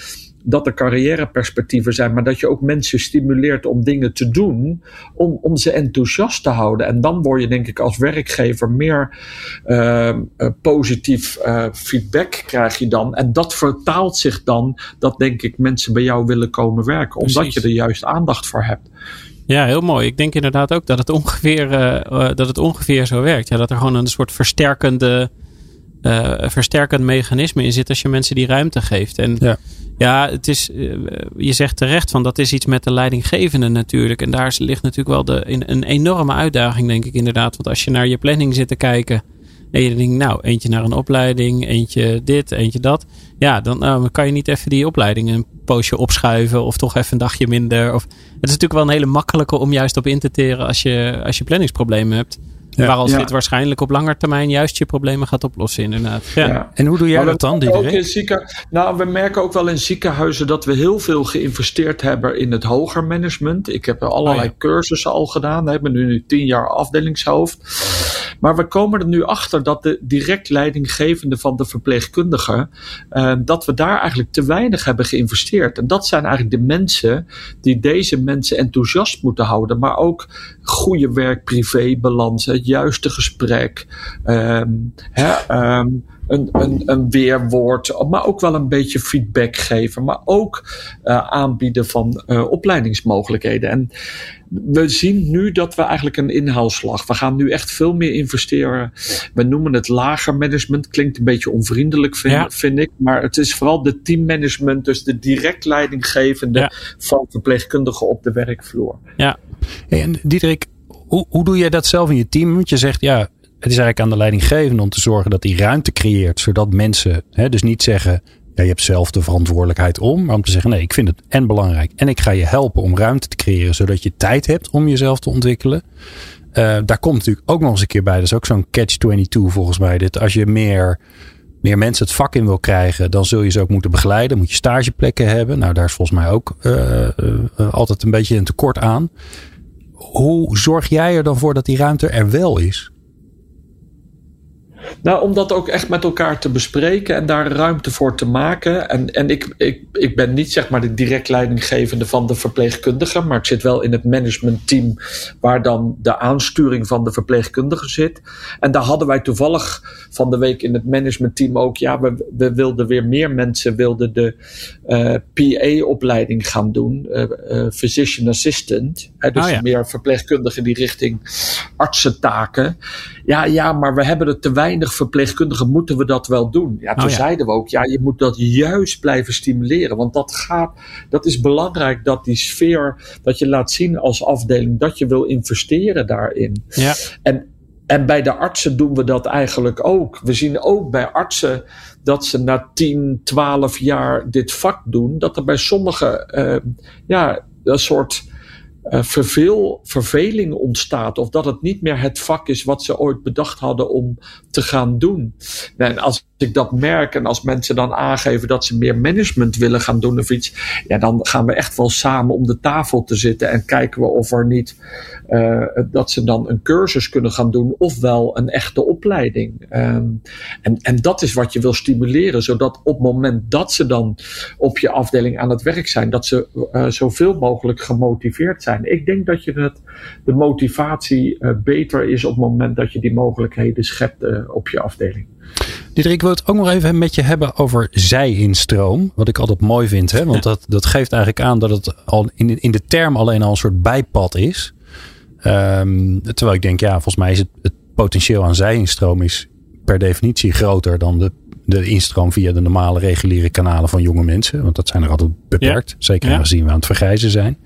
dat er carrièreperspectieven zijn, maar dat je ook mensen stimuleert om dingen te doen, om, om ze enthousiast te houden. En dan word je, denk ik, als werkgever meer uh, uh, positief uh, feedback krijg je dan. En dat vertaalt zich dan dat, denk ik, mensen bij jou willen komen werken, omdat je er juist aandacht voor hebt. Ja, heel mooi. Ik denk inderdaad ook dat het ongeveer, uh, dat het ongeveer zo werkt. Ja, dat er gewoon een soort versterkende, uh, versterkend mechanisme in zit als je mensen die ruimte geeft. En ja. Ja, het is, je zegt terecht van dat is iets met de leidinggevende natuurlijk. En daar ligt natuurlijk wel de, een enorme uitdaging, denk ik inderdaad. Want als je naar je planning zit te kijken. En je denkt, nou, eentje naar een opleiding, eentje dit, eentje dat. Ja, dan nou, kan je niet even die opleiding een poosje opschuiven of toch even een dagje minder. Of, het is natuurlijk wel een hele makkelijke om juist op in te teren als je, als je planningsproblemen hebt. Ja, waar als ja. dit waarschijnlijk op lange termijn juist je problemen gaat oplossen, inderdaad. Ja. ja. En hoe doe jij dat dan, ook in zieken, Nou, we merken ook wel in ziekenhuizen dat we heel veel geïnvesteerd hebben in het hoger management. Ik heb allerlei oh, cursussen al gedaan. Ik ben nu tien jaar afdelingshoofd. Maar we komen er nu achter dat de direct leidinggevende van de verpleegkundige, uh, dat we daar eigenlijk te weinig hebben geïnvesteerd. En dat zijn eigenlijk de mensen die deze mensen enthousiast moeten houden, maar ook goede werk-privé-balans, het juiste gesprek, um, hè, um, een, een, een weerwoord, maar ook wel een beetje feedback geven, maar ook uh, aanbieden van uh, opleidingsmogelijkheden. En we zien nu dat we eigenlijk een inhaalslag. We gaan nu echt veel meer investeren. We noemen het lager management. Klinkt een beetje onvriendelijk, vind, ja. vind ik. Maar het is vooral de teammanagement, dus de direct leidinggevende ja. van verpleegkundigen op de werkvloer. Ja. En Diederik, hoe, hoe doe jij dat zelf in je team? Want je zegt ja, het is eigenlijk aan de leidinggevende om te zorgen dat hij ruimte creëert, zodat mensen hè, dus niet zeggen. Ja, je hebt zelf de verantwoordelijkheid om, maar om te zeggen: nee, ik vind het en belangrijk en ik ga je helpen om ruimte te creëren, zodat je tijd hebt om jezelf te ontwikkelen. uh, daar komt natuurlijk ook nog eens een keer bij. Dat is ook zo'n catch-22 volgens mij. Dit, als je meer, meer mensen het vak in wil krijgen, dan zul je ze ook moeten begeleiden. Moet je stageplekken hebben. Nou, daar is volgens mij ook uh, uh, altijd een beetje een tekort aan. Hoe zorg jij er dan voor dat die ruimte er wel is? Nou, om dat ook echt met elkaar te bespreken en daar ruimte voor te maken. En, en ik, ik, ik ben niet zeg maar de direct leidinggevende van de verpleegkundige, maar ik zit wel in het managementteam waar dan de aansturing van de verpleegkundige zit. En daar hadden wij toevallig van de week in het managementteam ook, ja, we, we wilden weer meer mensen wilden de uh, eh, PA-opleiding gaan doen, uh, uh, physician assistant. Hè, dus oh ja. meer verpleegkundigen die richting artsentaken. Ja, ja, maar we hebben er te weinig verpleegkundigen, moeten we dat wel doen? Ja, toen oh zeiden we ook, ja, je moet dat juist blijven stimuleren. Want dat gaat, dat is belangrijk dat die sfeer, dat je laat zien als afdeling dat je wil investeren daarin. Ja. En, en bij de artsen doen we dat eigenlijk ook. We zien ook bij artsen dat ze na 10, 12 jaar dit vak doen, dat er bij sommigen uh, ja, een soort uh, verveel, verveling ontstaat. Of dat het niet meer het vak is wat ze ooit bedacht hadden om te gaan doen. En als ik dat merk en als mensen dan aangeven dat ze meer management willen gaan doen of iets, ja, dan gaan we echt wel samen om de tafel te zitten en kijken we of er niet uh, dat ze dan een cursus kunnen gaan doen, ofwel een echte opleiding. Um, en, en dat is wat je wil stimuleren, zodat op het moment dat ze dan op je afdeling aan het werk zijn, dat ze uh, zoveel mogelijk gemotiveerd zijn. Ik denk dat je de motivatie uh, beter is op het moment dat je die mogelijkheden schept op je afdeling. Diederik, ik wil het ook nog even met je hebben over zijinstroom. Wat ik altijd mooi vind. Hè? Want dat, dat geeft eigenlijk aan dat het al in, in de term alleen al een soort bijpad is. Um, terwijl ik denk, ja, volgens mij is het, het potentieel aan zijinstroom is per definitie groter dan de, de instroom via de normale reguliere kanalen van jonge mensen. Want dat zijn er altijd beperkt. Ja. Zeker ja. aangezien we aan het vergrijzen zijn.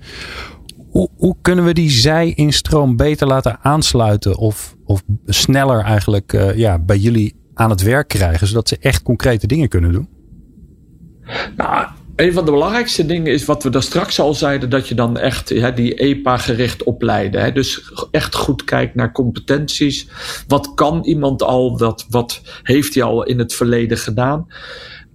Hoe, kunnen we die zijinstroom beter laten aansluiten of, of sneller eigenlijk uh, ja, bij jullie aan het werk krijgen, zodat ze echt concrete dingen kunnen doen? Nou, een van de belangrijkste dingen is wat we daar straks al zeiden, dat je dan echt die EPA-gericht opleiden. Hè. Dus echt goed kijkt naar competenties. Wat kan iemand al? Wat, wat heeft hij al in het verleden gedaan?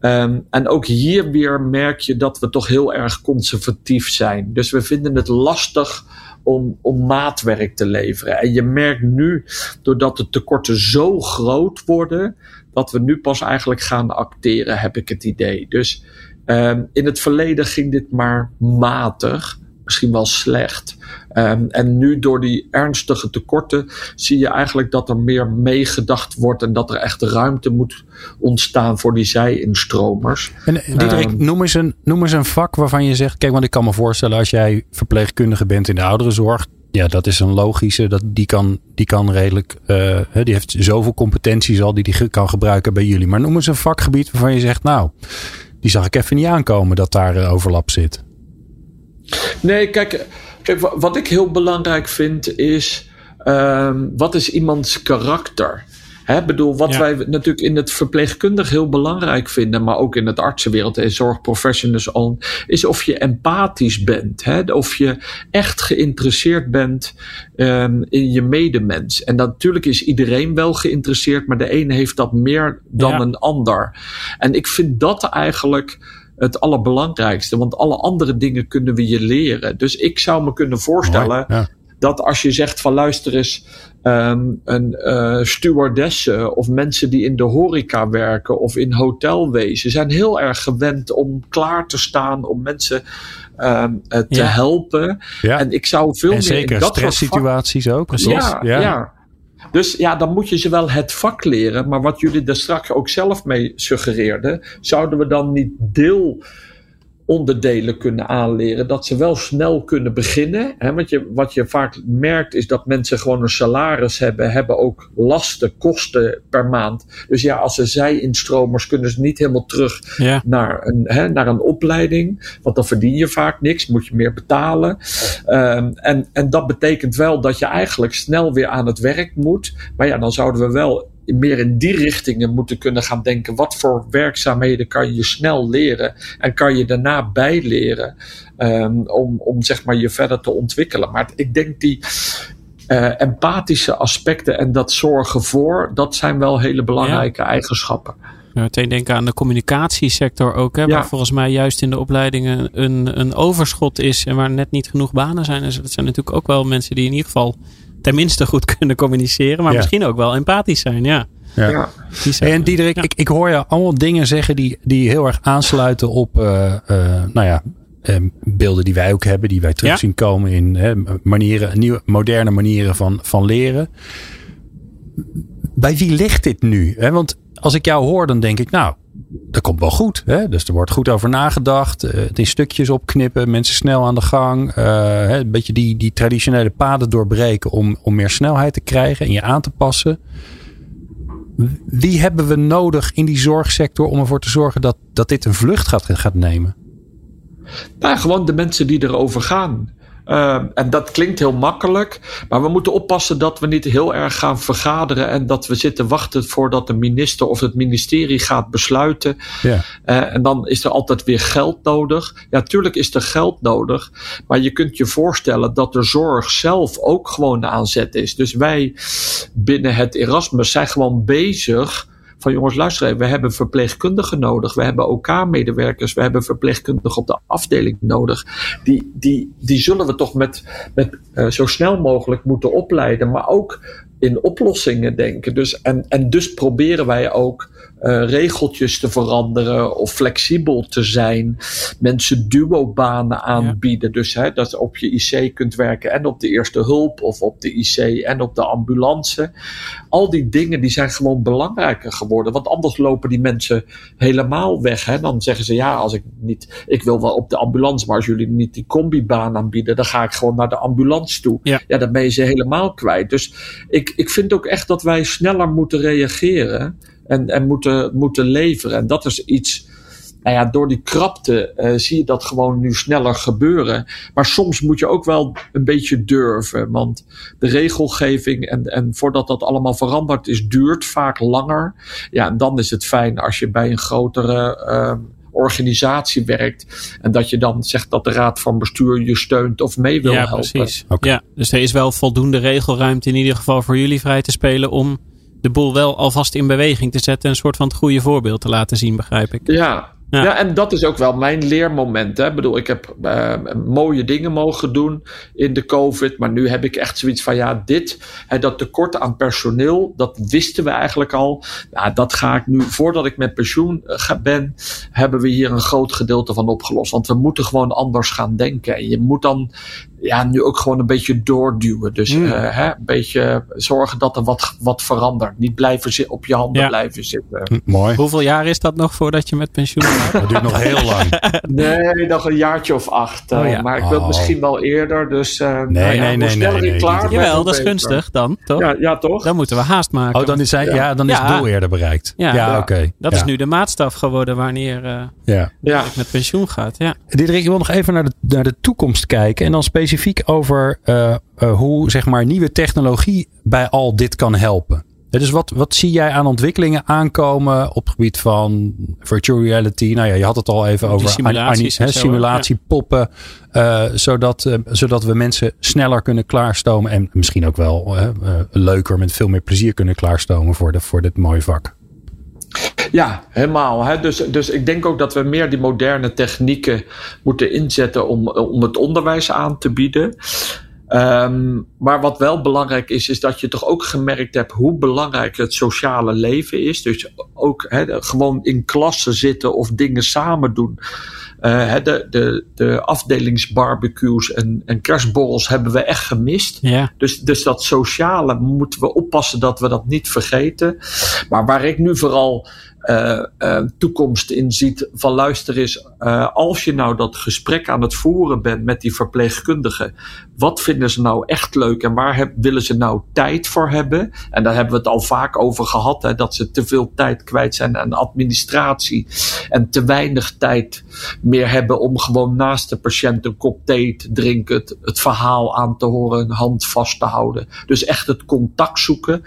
Um, en ook hier weer merk je dat we toch heel erg conservatief zijn. Dus we vinden het lastig om, om maatwerk te leveren. En je merkt nu, doordat de tekorten zo groot worden, dat we nu pas eigenlijk gaan acteren, heb ik het idee. Dus um, in het verleden ging dit maar matig misschien wel slecht. Um, en nu door die ernstige tekorten zie je eigenlijk dat er meer meegedacht wordt en dat er echt ruimte moet ontstaan voor die zijinstromers. En eh, Diederik, um, noem, eens een, noem eens een vak waarvan je zegt, kijk, want ik kan me voorstellen als jij verpleegkundige bent in de ouderenzorg, ja, dat is een logische. Dat, die, kan, die kan redelijk. Uh, die heeft zoveel competenties al die die kan gebruiken bij jullie. Maar noem eens een vakgebied waarvan je zegt, nou, die zag ik even niet aankomen dat daar uh, overlap zit. Nee, kijk, kijk, wat ik heel belangrijk vind is. Um, wat is iemands karakter? Hè, bedoel, wat ja. wij natuurlijk in het verpleegkundig heel belangrijk vinden, maar ook in het artsenwereld en zorgprofessionals al, is of je empathisch bent. Hè, of je echt geïnteresseerd bent um, in je medemens. En natuurlijk is iedereen wel geïnteresseerd, maar de ene heeft dat meer dan ja. een ander. En ik vind dat eigenlijk het allerbelangrijkste. Want alle andere dingen kunnen we je leren. Dus ik zou me kunnen voorstellen ja. dat als je zegt van luister eens, um, een uh, stewardessen of mensen die in de horeca werken of in hotelwezen zijn heel erg gewend om klaar te staan om mensen um, uh, te ja. helpen. Ja. En ik zou veel en meer zeker in dat stresssituaties ook. Precies. Ja, ja. Dus ja, dan moet je ze wel het vak leren. Maar wat jullie er straks ook zelf mee suggereerden, zouden we dan niet deel onderdelen kunnen aanleren, dat ze wel snel kunnen beginnen. Hè? Want je, wat je vaak merkt is dat mensen gewoon een salaris hebben, hebben ook lasten, kosten per maand. Dus ja, als ze zij-instromers kunnen ze niet helemaal terug ja. naar, een, hè, naar een opleiding, want dan verdien je vaak niks, moet je meer betalen. Um, en, en dat betekent wel dat je eigenlijk snel weer aan het werk moet. Maar ja, dan zouden we wel meer in die richtingen moeten kunnen gaan denken. Wat voor werkzaamheden kan je snel leren en kan je daarna bijleren um, om, om zeg maar je verder te ontwikkelen. Maar ik denk die, uh, empathische aspecten en dat zorgen voor, dat zijn wel hele belangrijke eigenschappen. Ja, meteen denken aan de communicatiesector ook. Hè, ja. Waar volgens mij juist in de opleidingen een, een overschot is en waar net niet genoeg banen zijn. Dus dat zijn natuurlijk ook wel mensen die in ieder geval tenminste goed kunnen communiceren, maar misschien ook wel empathisch zijn. Ja. Ja. ja. En Diederik, ik, ik hoor je allemaal dingen zeggen die, die heel erg aansluiten op, uh, uh, nou ja, um, beelden die wij ook hebben, die wij terug ja. zien komen in hè, manieren, nieuwe, moderne manieren van, van leren. Bij wie ligt dit nu? Hè? Want als ik jou hoor, dan denk ik, nou, dat komt wel goed. Hè? Dus er wordt goed over nagedacht. Uh, het in stukjes opknippen, mensen snel aan de gang. Uh, een beetje die, die traditionele paden doorbreken om, om meer snelheid te krijgen en je aan te passen. Wie hebben we nodig in die zorgsector om ervoor te zorgen dat, dat dit een vlucht gaat, gaat nemen? Nou, gewoon de mensen die erover gaan. Uh, en dat klinkt heel makkelijk, maar we moeten oppassen dat we niet heel erg gaan vergaderen en dat we zitten wachten voordat de minister of het ministerie gaat besluiten. Ja. Uh, en dan is er altijd weer geld nodig. Ja, tuurlijk is er geld nodig, maar je kunt je voorstellen dat de zorg zelf ook gewoon aanzet is. Dus wij binnen het Erasmus zijn gewoon bezig van jongens, luister we hebben verpleegkundigen nodig, we hebben OK-medewerkers, we hebben verpleegkundigen op de afdeling nodig. Die, die, die zullen we toch met, met uh, zo snel mogelijk moeten opleiden, maar ook in oplossingen denken. Dus, en, en dus proberen wij ook regeltjes te veranderen of flexibel te zijn. Mensen duobanen aanbieden. Ja. Dus hè, dat je op je IC kunt werken en op de eerste hulp of op de IC en op de ambulance. Al die dingen die zijn gewoon belangrijker geworden. Want anders lopen die mensen helemaal weg. Hè. Dan zeggen ze ja, als ik niet, ik wil wel op de ambulance, maar als jullie niet die combibaan aanbieden, dan ga ik gewoon naar de ambulance toe. Ja, ja dan ben je ze helemaal kwijt. Dus ik, ik vind ook echt dat wij sneller moeten reageren en, en moeten, moeten leveren. En dat is iets, nou ja, door die krapte uh, zie je dat gewoon nu sneller gebeuren. Maar soms moet je ook wel een beetje durven. Want de regelgeving en, en voordat dat allemaal veranderd is, duurt vaak langer. Ja, en dan is het fijn als je bij een grotere. Uh, organisatie werkt. En dat je dan zegt dat de raad van bestuur je steunt of mee wil ja, helpen. Precies. Okay. Ja, dus er is wel voldoende regelruimte in ieder geval voor jullie vrij te spelen om de boel wel alvast in beweging te zetten. Een soort van het goede voorbeeld te laten zien, begrijp ik. Ja, ja. ja. en dat is ook wel mijn leermoment. Hè. Ik bedoel, ik heb uh, mooie dingen mogen doen in de COVID. Maar nu heb ik echt zoiets van, ja, dit, hè, dat tekort aan personeel, dat wisten we eigenlijk al. Ja, dat ga ik nu, voordat ik met pensioen uh, ben, hebben we hier een groot gedeelte van opgelost. Want we moeten gewoon anders gaan denken. En je moet dan ja, nu ook gewoon een beetje doorduwen. Dus mm. uh, hè, een beetje zorgen dat er wat, wat verandert. Niet blijven op je handen ja. blijven zitten. Hm, mooi. Hoeveel jaar is dat nog voordat je met pensioen gaat? dat duurt nog heel lang. nee, nog een jaartje of acht. Uh, oh, ja. Maar ik wil oh. misschien wel eerder. Dus uh, nee, nou ja, nee, nee, nee, nee, klaar Jawel, dat is gunstig dan, toch? Ja, ja, toch? Dan moeten we haast maken. Oh, dan is, hij, ja. dan is het doel eerder bereikt. Ja, ja oké. Dat is nu de maatstaf geworden wanneer uh, ja. ik met pensioen gaat. Ja. Diederik, ik wil nog even naar de, naar de toekomst kijken. En dan specifiek over uh, uh, hoe zeg maar, nieuwe technologie bij al dit kan helpen. Dus wat, wat zie jij aan ontwikkelingen aankomen op het gebied van virtual reality? Nou ja, je had het al even over simulaties, he, simulatiepoppen. Ja. Uh, zodat, uh, zodat we mensen sneller kunnen klaarstomen. En misschien ook wel uh, leuker, met veel meer plezier kunnen klaarstomen voor, de, voor dit mooie vak. Ja, helemaal. Hè? Dus, dus ik denk ook dat we meer die moderne technieken moeten inzetten om, om het onderwijs aan te bieden. Um, maar wat wel belangrijk is, is dat je toch ook gemerkt hebt hoe belangrijk het sociale leven is. Dus ook he, gewoon in klassen zitten of dingen samen doen. Uh, de, de, de afdelingsbarbecues en, en kerstborrels hebben we echt gemist. Ja. Dus, dus dat sociale moeten we oppassen dat we dat niet vergeten. Maar waar ik nu vooral uh, toekomst in ziet van luister eens, uh, als je nou dat gesprek aan het voeren bent met die verpleegkundigen, wat vinden ze nou echt leuk en waar heb, willen ze nou tijd voor hebben? En daar hebben we het al vaak over gehad, hè, dat ze te veel tijd kwijt zijn aan administratie en te weinig tijd meer hebben om gewoon naast de patiënt een kop thee te drinken, het, het verhaal aan te horen, een hand vast te houden. Dus echt het contact zoeken.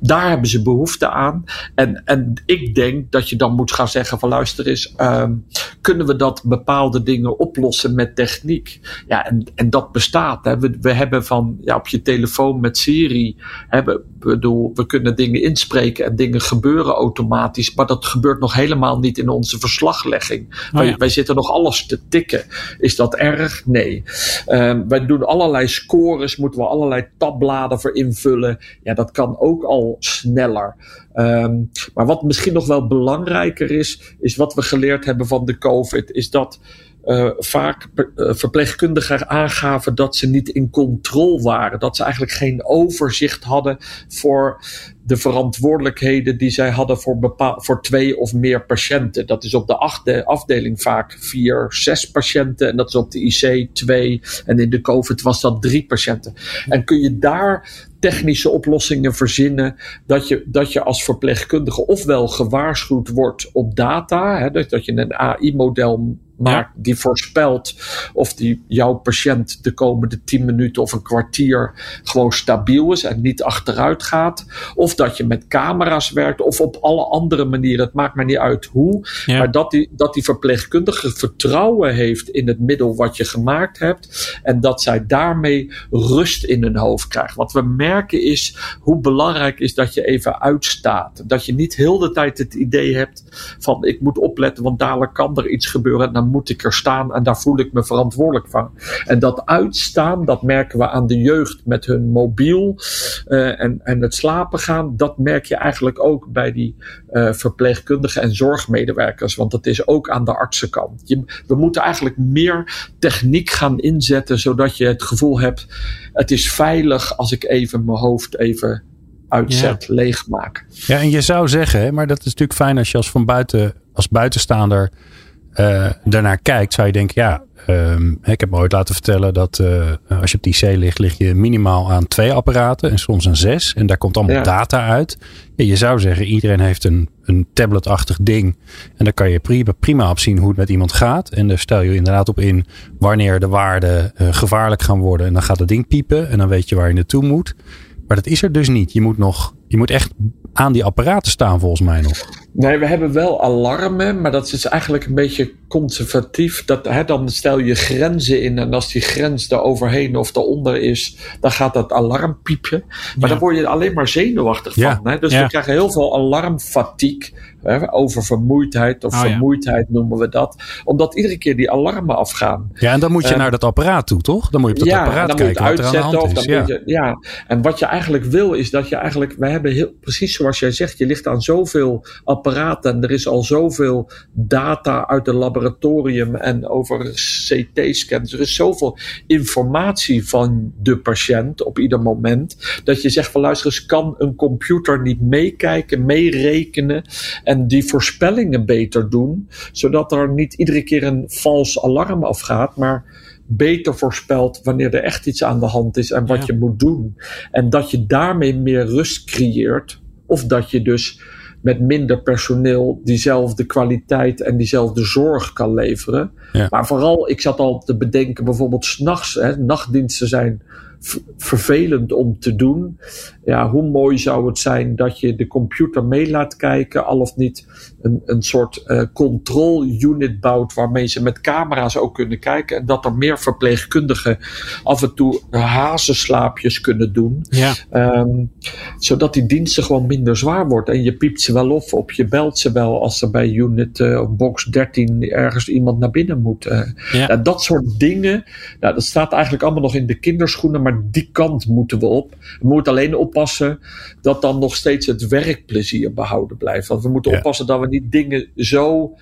Daar hebben ze behoefte aan. En, en ik denk dat je dan moet gaan zeggen van luister eens, ehm, kunnen we dat bepaalde dingen oplossen met techniek? Ja, en, en dat bestaat. Hè. We, we hebben van ja, op je telefoon met Siri, hebben, bedoel, we kunnen dingen inspreken en dingen gebeuren automatisch, maar dat gebeurt nog helemaal niet in onze verslaglegging. Oh ja. wij, wij zitten nog alles te tikken. Is dat erg? Nee. Ehm, wij doen allerlei scores, moeten we allerlei tabbladen voor invullen. Ja, dat kan ook al sneller. Ehm, maar wat misschien nog wel belangrijker is, is wat we geleerd hebben van de COVID, is dat uh, vaak uh, verpleegkundigen aangaven dat ze niet in controle waren. Dat ze eigenlijk geen overzicht hadden voor de verantwoordelijkheden die zij hadden voor, bepaal, voor twee of meer patiënten. Dat is op de achtde afdeling vaak vier, zes patiënten. En dat is op de IC twee. En in de COVID was dat drie patiënten. En kun je daar technische oplossingen verzinnen. Dat je, dat je als verpleegkundige ofwel gewaarschuwd wordt op data. Hè, dat, dat je een AI-model maakt die voorspelt of die jouw patiënt de komende 10 minuten of een kwartier gewoon stabiel is en niet achteruit gaat. Of dat je met camera's werkt of op alle andere manieren. Het maakt mij niet uit hoe. Ja. Maar dat die, dat die verpleegkundige vertrouwen heeft in het middel wat je gemaakt hebt. En dat zij daarmee rust in hun hoofd krijgt. Wat we merken is hoe belangrijk is dat je even uitstaat. Dat je niet heel de tijd het idee hebt van ik moet opletten, want dadelijk kan er iets gebeuren. En dan moet ik er staan en daar voel ik me verantwoordelijk van. En dat uitstaan, dat merken we aan de jeugd met hun mobiel uh, en, en het slapen gaan. Dat merk je eigenlijk ook bij die uh, verpleegkundigen en zorgmedewerkers. Want dat is ook aan de artsenkant. Je, we moeten eigenlijk meer techniek gaan inzetten, zodat je het gevoel hebt: het is veilig als ik even mijn hoofd even uitzet, ja. leegmaak. Ja, en je zou zeggen, maar dat is natuurlijk fijn als je als van buiten, als buitenstaander uh, daarnaar kijkt, zou je denken, ja, um, ik heb me ooit laten vertellen dat uh, als je op die IC ligt, lig je minimaal aan twee apparaten en soms een zes. En daar komt allemaal ja. data uit. Ja, je zou zeggen, iedereen heeft een, een tabletachtig ding. En daar kan je prima, prima op zien hoe het met iemand gaat. En daar stel je inderdaad op in wanneer de waarden uh, gevaarlijk gaan worden. En dan gaat het ding piepen en dan weet je waar je naartoe moet. Maar dat is er dus niet. Je moet nog, je moet echt aan die apparaten staan volgens mij nog. Nee, we hebben wel alarmen, maar dat is eigenlijk een beetje conservatief. Dat, hè, dan stel je grenzen in en als die grens daar overheen of daaronder is, dan gaat dat alarm piepje. Maar ja. dan word je alleen maar zenuwachtig ja. van. Hè? Dus ja. we krijgen heel veel alarmfatigue, hè, over vermoeidheid of Oh, vermoeidheid noemen we dat. Omdat iedere keer die alarmen afgaan. Ja, en dan moet je Eh, naar dat apparaat toe, toch? Dan moet je op dat apparaat en dan kijken moet je wat het er aan de uitzetten. hand Of dan moet Ja. je, ja, en wat je eigenlijk wil is dat je eigenlijk, we hebben heel, precies zoals jij zegt, je ligt aan zoveel apparaten en er is al zoveel data uit het laboratorium en over CT-scans. Er is zoveel informatie van de patiënt op ieder moment dat je zegt van luister eens, kan een computer niet meekijken, meerekenen en die voorspellingen beter doen, zodat er niet iedere keer een vals alarm afgaat, maar beter voorspelt wanneer er echt iets aan de hand is en wat Ja. je moet doen. En dat je daarmee meer rust creëert. Of dat je dus met minder personeel diezelfde kwaliteit en diezelfde zorg kan leveren. Ja. Maar vooral, ik zat al te bedenken, bijvoorbeeld s'nachts, nachtdiensten zijn vervelend om te doen. Ja, hoe mooi zou het zijn dat je de computer mee laat kijken, al of niet een, een soort uh, control unit bouwt waarmee ze met camera's ook kunnen kijken. En dat er meer verpleegkundigen af en toe hazenslaapjes kunnen doen. Ja. Um, zodat die diensten gewoon minder zwaar wordt. En je piept ze wel op, of je belt ze wel als er bij unit uh, box 13 ergens iemand naar binnen moet. Uh, Ja. nou, dat soort dingen, nou, dat staat eigenlijk allemaal nog in de kinderschoenen, maar die kant moeten we op. We moeten alleen oppassen dat dan nog steeds het werkplezier behouden blijft. Want we moeten Ja. oppassen dat we niet dingen zo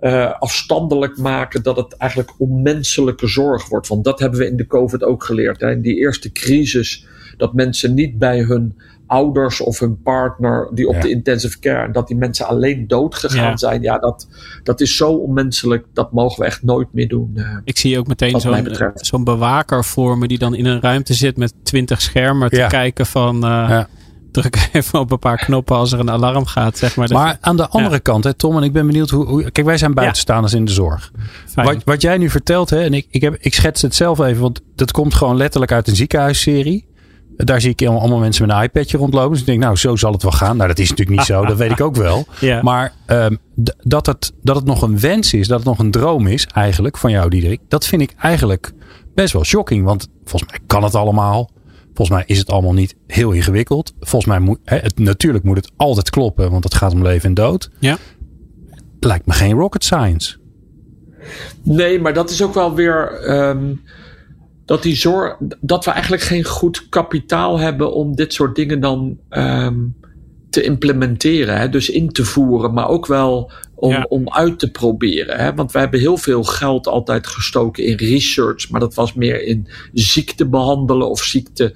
uh, afstandelijk maken dat het eigenlijk onmenselijke zorg wordt. Want dat hebben we in de COVID ook geleerd. Hè. In die eerste crisis, dat mensen niet bij hun ouders of hun partner die op Ja. de intensive care en dat die mensen alleen dood gegaan Ja. zijn. Ja, dat, dat is zo onmenselijk. Dat mogen we echt nooit meer doen. Uh, Ik zie ook meteen zo'n zo'n bewaker voor me die dan in een ruimte zit met twintig schermen te Ja. kijken van uh, Ja. druk even op een paar knoppen als er een alarm gaat. Zeg maar. Maar aan de andere kant, hè, Tom, en ik ben benieuwd hoe. hoe kijk, wij zijn buitenstaanders in de zorg. Wat, wat jij nu vertelt, hè, en ik, ik, heb, ik schets het zelf even, want dat komt gewoon letterlijk uit een ziekenhuisserie. Daar zie ik allemaal mensen met een iPadje rondlopen. Dus ik denk, nou, zo zal het wel gaan. Nou, dat is natuurlijk niet zo. Dat weet ik ook wel. Ja. Maar um, dat, het, dat het nog een wens is, dat het nog een droom is eigenlijk van jou, Diederik. Dat vind ik eigenlijk best wel shocking. Want volgens mij kan het allemaal. Volgens mij is het allemaal niet heel ingewikkeld. Volgens mij moet het natuurlijk moet het altijd kloppen, want het gaat om leven en dood. Ja. Lijkt me geen rocket science. Nee, maar dat is ook wel weer. Um, dat, die zorg, dat we eigenlijk geen goed kapitaal hebben om dit soort dingen dan um, te implementeren. Hè? Dus in te voeren, maar ook wel om, ja. om uit te proberen. Hè? Want we hebben heel veel geld altijd gestoken in research, maar dat was meer in ziekte behandelen of ziekte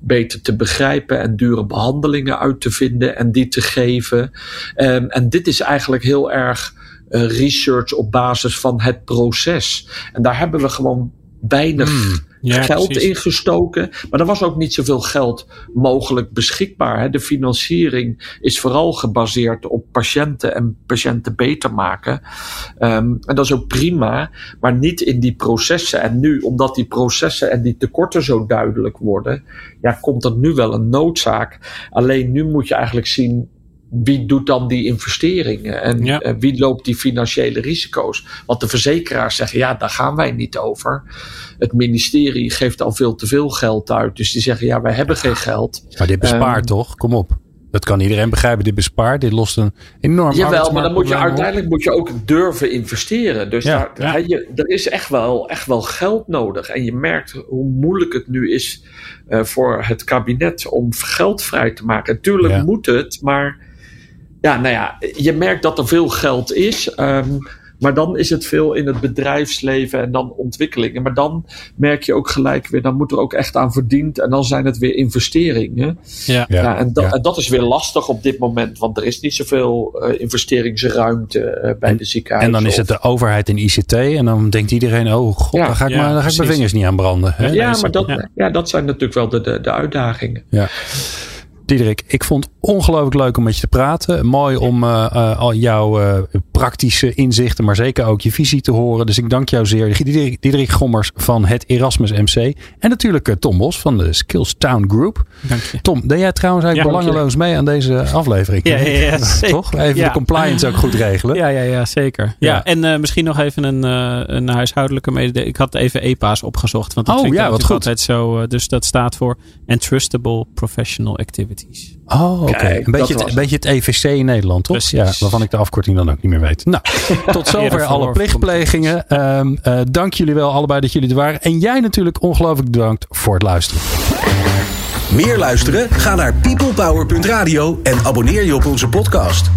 beter te begrijpen en dure behandelingen uit te vinden en die te geven. Um, en dit is eigenlijk heel erg uh, research op basis van het proces. En daar hebben we gewoon weinig mm, ja, geld precies. ingestoken. Maar er was ook niet zoveel geld mogelijk beschikbaar. Hè. De financiering is vooral gebaseerd op patiënten en patiënten beter maken. Um, en dat is ook prima, maar niet in die processen. En nu, omdat die processen en die tekorten zo duidelijk worden, ja, komt er nu wel een noodzaak. Alleen nu moet je eigenlijk zien wie doet dan die investeringen en Ja. uh, wie loopt die financiële risico's? Want de verzekeraars zeggen, ja, daar gaan wij niet over. Het ministerie geeft al veel te veel geld uit, dus die zeggen, ja, wij hebben geen geld. Maar dit bespaart Ehm, toch? Kom op. Dat kan iedereen begrijpen. Dit bespaart. Dit lost een enorm Jawel, maar dan moet je op. uiteindelijk moet je ook durven investeren. Dus Ja, daar, je, er is echt wel, echt wel geld nodig. En je merkt hoe moeilijk het nu is uh, voor het kabinet om geld vrij te maken. Tuurlijk Ja. moet het, maar ja, nou ja, je merkt dat er veel geld is. Um, maar dan is het veel in het bedrijfsleven en dan ontwikkelingen. Maar dan merk je ook gelijk weer, dan moet er ook echt aan verdiend. En dan zijn het weer investeringen. Ja. Ja, Ja, en, dat, ja. en dat is weer lastig op dit moment, want er is niet zoveel uh, investeringsruimte uh, bij de ziekenhuizen. En dan is het de overheid in ICT. En dan denkt iedereen, oh god, Ja, daar ga ik, ja, maar, daar ga ik mijn vingers niet aan branden. Hè? Ja, maar dat, ja. ja. dat zijn natuurlijk wel de, de, de uitdagingen. Ja. Diederik, ik vond het ongelooflijk leuk om met je te praten. Mooi om uh, uh, al jouw uh, praktische inzichten, maar zeker ook je visie te horen. Dus ik dank jou zeer. Diederik, Diederik Gommers van het Erasmus MC. En natuurlijk Tom Bos van de Skills Town Group. Dank je. Tom, deed jij trouwens eigenlijk Ja, belangeloos mee aan deze aflevering? Ja, ja, ja, zeker. Toch? Even de compliance ook goed regelen. Ja, ja, ja zeker. Ja. En misschien nog even een, een huishoudelijke mededeling. Ik had even EPA's opgezocht. Want dat Oh, vind ja, wat natuurlijk altijd zo. Dus dat staat voor Entrustable Professional Oh, oké. Een, beetje het, een beetje het EVC in Nederland, toch? Precies. Ja, waarvan ik de afkorting dan ook niet meer weet. Nou, tot zover alle plichtplegingen. Um, uh, dank jullie wel allebei dat jullie er waren. En jij natuurlijk ongelooflijk bedankt voor het luisteren. Meer luisteren? Ga naar peoplepower.radio en abonneer je op onze podcast.